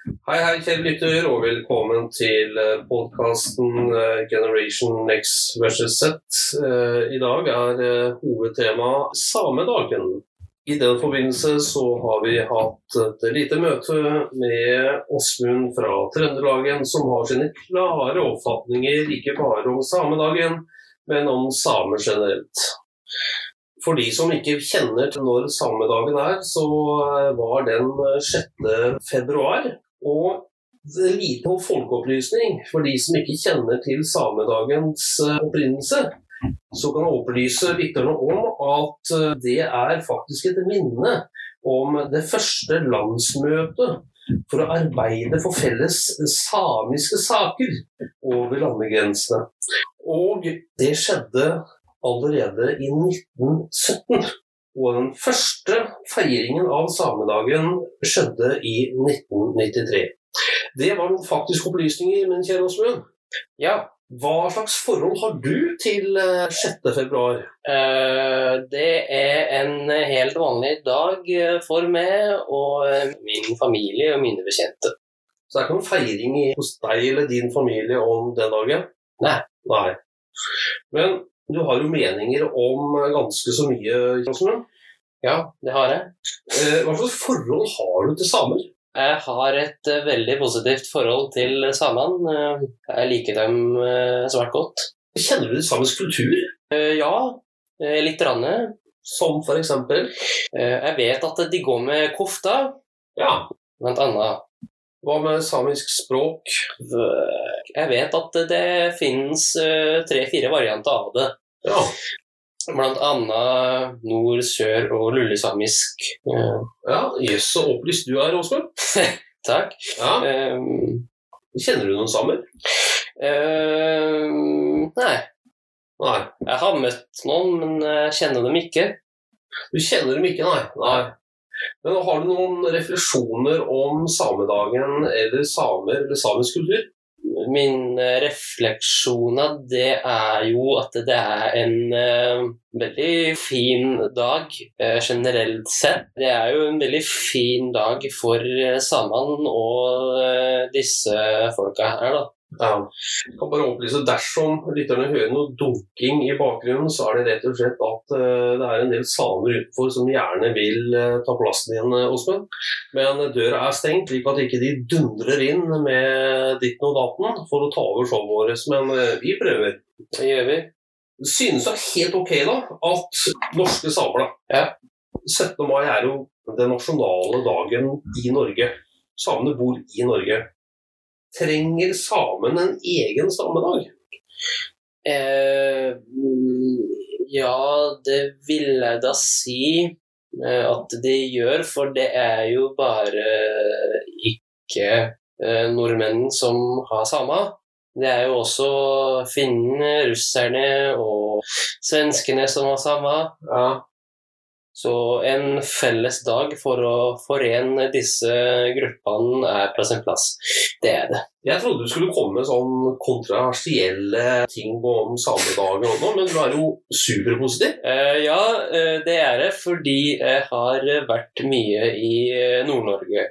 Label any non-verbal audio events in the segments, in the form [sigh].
Hei, hei, kjære lytter, og velkommen til podkasten Generation X versus Z. Eh, I dag er hovedtemaet hovedtema samedagen. I den forbindelse så har vi hatt et lite møte med Åsmund fra Trøndelagen, som har sine klare oppfatninger ikke bare om samedagen, men om samer generelt. For de som ikke kjenner til når samedagen er, så eh, var den 6. februar. Og en liten folkeopplysning for de som ikke kjenner til samedagens eh, opprinnelse, så kan jeg opplyse lytterne om at eh, det er faktisk et minne om det første landsmøtet for å arbeide for felles samiske saker over landegrensene. Og det skjedde allerede i 1917. Og den første feiringen av samedagen skjedde i 1993. Det var noen faktiske opplysninger, min kjære Åsmund. Ja. Hva slags forhold har du til 6. februar? Uh, det er en helt vanlig dag for meg og min familie og mine bekjente. Så det er ikke noen feiring hos deg eller din familie om den dagen? Nei. Nei. Men du har jo meninger om ganske så mye, Åsmund? Ja, det har jeg. Eh, hva slags forhold har du til samer? Jeg har et uh, veldig positivt forhold til samene. Jeg liker dem svært godt. Kjenner du til samisk kultur? ja, litt. Rande. Som for eksempel? jeg vet at de går med kofta, ja. blant annet. Hva med samisk språk? Jeg vet at det finnes tre-fire varianter av det. Ja. Blant annet nord-, sør- og lulesamisk. Ja, jøss, så opplyst du er, Åsmund. [laughs] Takk. Ja. Um, Kjenner du noen samer? Um, nei. Nei. Jeg har møtt noen, men jeg kjenner dem ikke. Du kjenner dem ikke, nei? Nei. Men har du noen refleksjoner om samedagen eller samer eller samisk kultur? Min refleksjon av det er jo at det er en uh, veldig fin dag uh, generelt sett. Det er jo en veldig fin dag for samene og uh, disse folka her, da. Ja. Jeg kan bare opplyse Dersom lytterne hører noe dunking i bakgrunnen, så er det rett og slett at uh, det er en del samer utenfor som gjerne vil uh, ta plassen din, Åsmund. Men døra er stengt, slik at ikke de dundrer inn med ditten og datten for å ta over showet vårt. Men vi prøver. Det gjør vi. Synes det er helt ok da at norske samer. Ja. 17. mai er jo den nasjonale dagen i Norge. Samene bor i Norge. Trenger samene en egen samedag? Eh, ja, det vil jeg da si eh, at de gjør, for det er jo bare ikke eh, nordmenn som har samer. Det er jo også finnene, russerne og svenskene som har samer. Ja. Så en felles dag for å forene disse gruppene er på sin plass. Det er det. Jeg trodde du skulle komme med sånn kontroversielle ting om samedagen og noe, men du er jo superpositiv. Uh, ja, uh, det er det fordi jeg har vært mye i uh, Nord-Norge.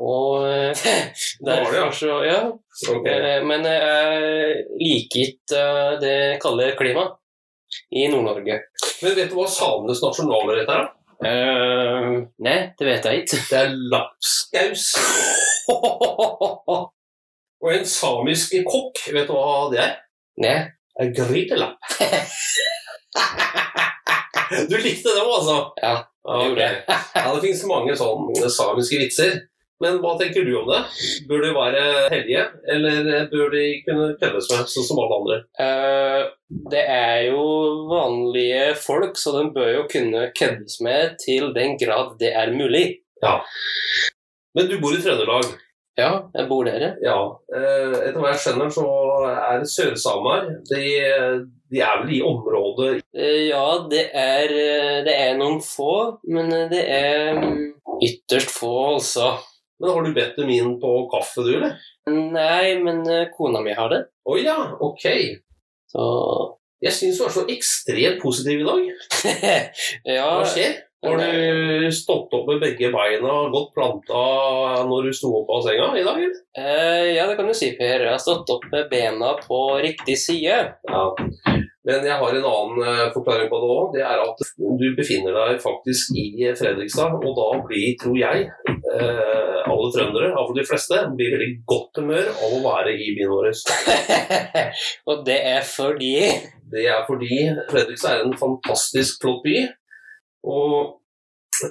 og [laughs] derfor så Ja. Okay. men jeg liker ikke det kalde klimaet i Nord-Norge. Men vet du hva samenes nasjonalrett er? Uh, nei, det vet jeg ikke. Det er lapskaus. [laughs] Og en samisk kokk, vet du hva det er? Nei. En grytelapp. [laughs] du likte dem, altså? Ja, det. ja, det finnes mange sånne samiske vitser. Men hva tenker du om det? Bør de være hellige, eller bør de kunne køddes med, sånn som alle andre? Uh, det er folk, så de bør jo kunne køddes med til den grad det er mulig. Ja. Men du bor i Trøndelag? Ja, jeg bor der. Ja. Etter hva jeg skjønner, så er det sørsamer. De, de, er vel i området Ja, det er, det er noen få, men det er ytterst få, altså. Men Har du bedt dem inn på kaffe, du, eller? Nei, men kona mi har det. Å oh, ja, ok. Så Jeg syns du er så ekstremt positiv i dag. [laughs] ja, Hva skjer? Har du stått opp med begge beina godt planta når du sto opp av senga i dag? Eh, ja, det kan du si, Per. Jeg har stått opp med bena på riktig side. Ja. Men jeg har en annen eh, forklaring på det òg. Det er at du befinner deg faktisk i Fredrikstad, og da blir, tror jeg, eh, alle trøndere, iallfall de fleste, blir veldig godt humør av å være i byen vår. [laughs] og det er fordi Det er fordi Fredrikstad er en fantastisk flott by. Og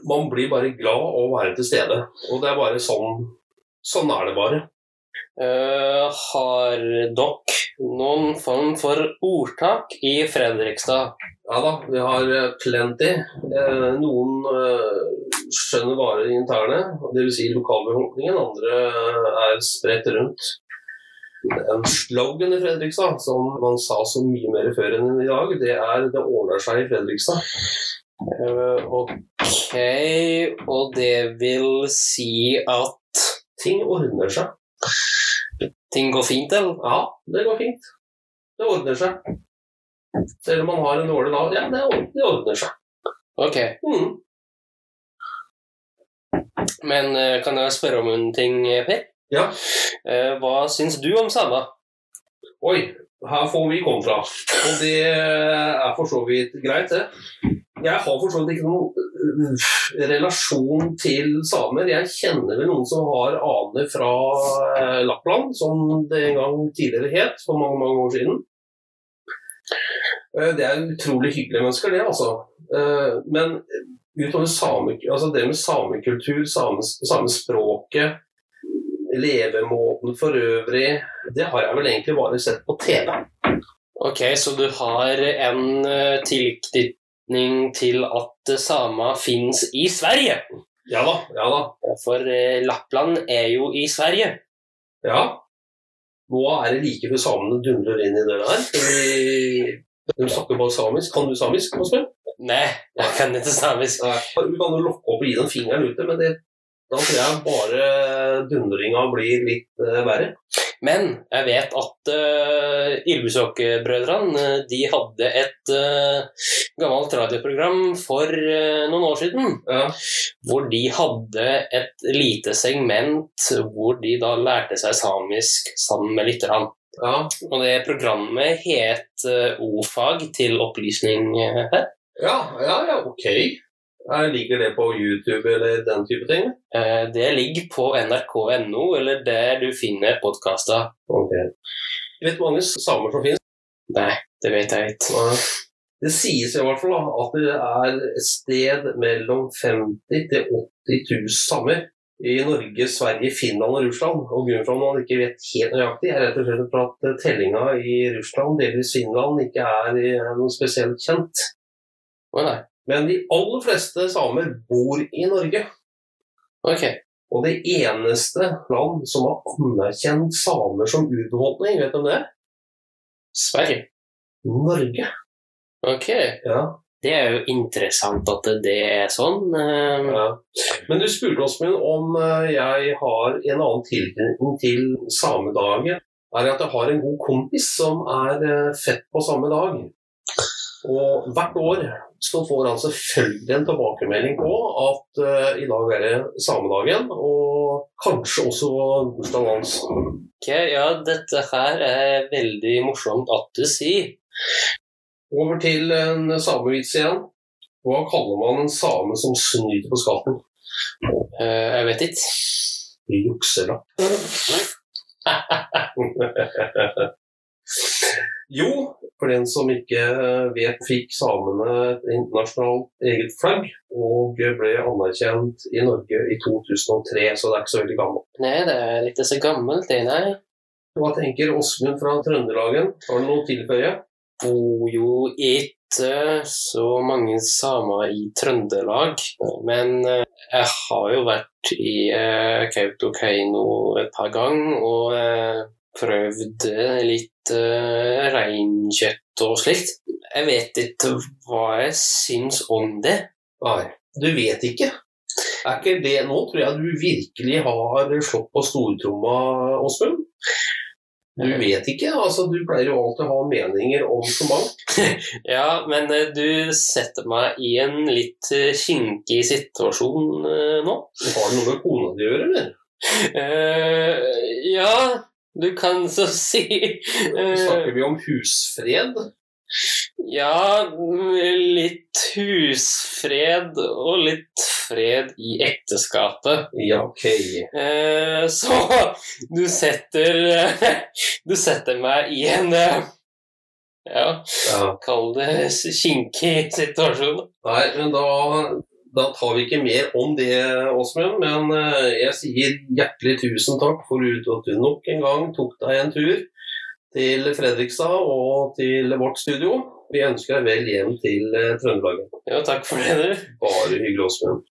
man blir bare glad å være til stede. Og det er bare sånn Sånn er det bare. Uh, Har dere noen form for ordtak i Fredrikstad? Ja da, vi har eh, plenty. Uh, Noen uh, skjønner bare interne, dvs. Si lokalbefolkningen. Andre er spredt rundt. En slogan i Fredrikstad, som man sa så mye mer før enn i dag, det er 'det ordner seg i Fredrikstad'. Eh, ok, og det vil si at Ting ordner seg. ting går fint, eller? Ja, det går fint. Det ordner seg. Selv om man har en dårlig dag, ja, det ordner, seg. Ok, Mm. men eh, kan jeg spørre om en ting, Per? Ja. Eh, hva syns du om samer? Oi, her får vi kontra. Og det er for så vidt greit, det. Jeg har for så vidt ikke noen øh, relasjon til samer. Jeg kjenner vel noen som har aner fra eh, Lappland, som det en gang tidligere het, for mange, mange år siden. Eh, Det er utrolig hyggelige mennesker, det, altså. Men utover same, altså det med samekultur, same- samespråket, levemåten for øvrig, det har jeg vel egentlig bare sett på TV. Ok, så du har en uh, tilknytning til at samer fins i Sverige? Ja da, ja da. For eh, Lappland er jo i Sverige. Ja. Nå er det like før samene dundrer inn i døra her. De snakker bare samisk. Kan du samisk? Åsmund? Nei, jeg kan ikke samisk. Nei. Du kan jo lokke opp og gi den fingeren ute, men det, da tror jeg bare dundringa blir litt uh, verre. Men jeg vet at uh, Ylvisåker-brødrene uh, de hadde et uh, gammelt radioprogram for uh, noen år siden. Ja. Hvor de hadde et lite segment hvor de da lærte seg samisk sammen med lytterne. Ja. Og det programmet het O-fag til opplysning her. ja, ja, ja, ok. Liker det på YouTube eller den type ting? Uh, det ligger på nrk.no, eller der du finner podkaster. Okay. Vet du hvor mange samer som finnes? Nei, det vet jeg ikke. Det sies i hvert fall at det er et sted mellom 50 til 80 000 samer i Norge, Sverige, Finland og Russland. Og Grunnen for at man ikke vet helt nøyaktig, er rett og slett at tellinga i Russland, delvis Finland, ikke er eh, noe spesielt kjent. Å nei. Men de aller fleste samer bor i Norge. Ok. Og det eneste land som har anerkjent samer som urbefolkning, vet du om det? er? Sverige. Norge. Ok. Ja. Det er jo interessant at det er sånn. eh, Ja. Men du spurte oss om eh, jeg har en annen tilknytning til samedagen. Er at jeg har en god kompis som er fett født på samme dag. Og hvert år så får han selvfølgelig en tilbakemelding på at uh, i dag er det samedagen, og kanskje også bursdagen hans. Ok, ja, dette her er veldig morsomt at du sier. Over til en samevits igjen. Hva kaller man en same som snyter på skatten? Uh, jeg vet ikke. Jukselapp. [laughs] jo, for den som ikke vet, fikk samene et internasjonalt eget flagg og ble anerkjent i Norge i 2003, så det er ikke så veldig gammelt. Nei, det er ikke så gammelt, det, nei. Hva tenker Åsmund fra Trøndelagen? Har du noe å tilføye? bor jo ikke så mange samer i Trøndelag. Men eh, jeg har jo vært i eh, Kautokeino et par ganger og eh, prøvd litt uh, reinkjøtt og slikt. Jeg vet ikke hva jeg syns om det. Nei, du vet ikke. Er ikke det Nå tror jeg du virkelig har slått på stortromma, Åsmund. Du vet ikke. altså Du pleier jo alltid å ha meninger om så mangt. [laughs] Ja, men eh, du setter meg i en litt eh, kinkig situasjon eh, nå. Har det noe med kona di å gjøre, eller? Uh, ja, du kan så si eh, Snakker vi om husfred? Ja, litt husfred og litt fred i ekteskapet. Ja, ok. Eh, så du setter [laughs] Du setter meg i en eh, Ja, Ja. kall det kinkig situasjon. Nei, men da, da tar vi ikke mer om det, Åsmund. Men eh, jeg sier hjertelig tusen takk for at du nok en gang tok deg en tur til Fredrikstad og til vårt studio. Vi ønsker deg vel hjem til eh, Trøndelag. Ja, takk for det. Bare hyggelig, Åsmund.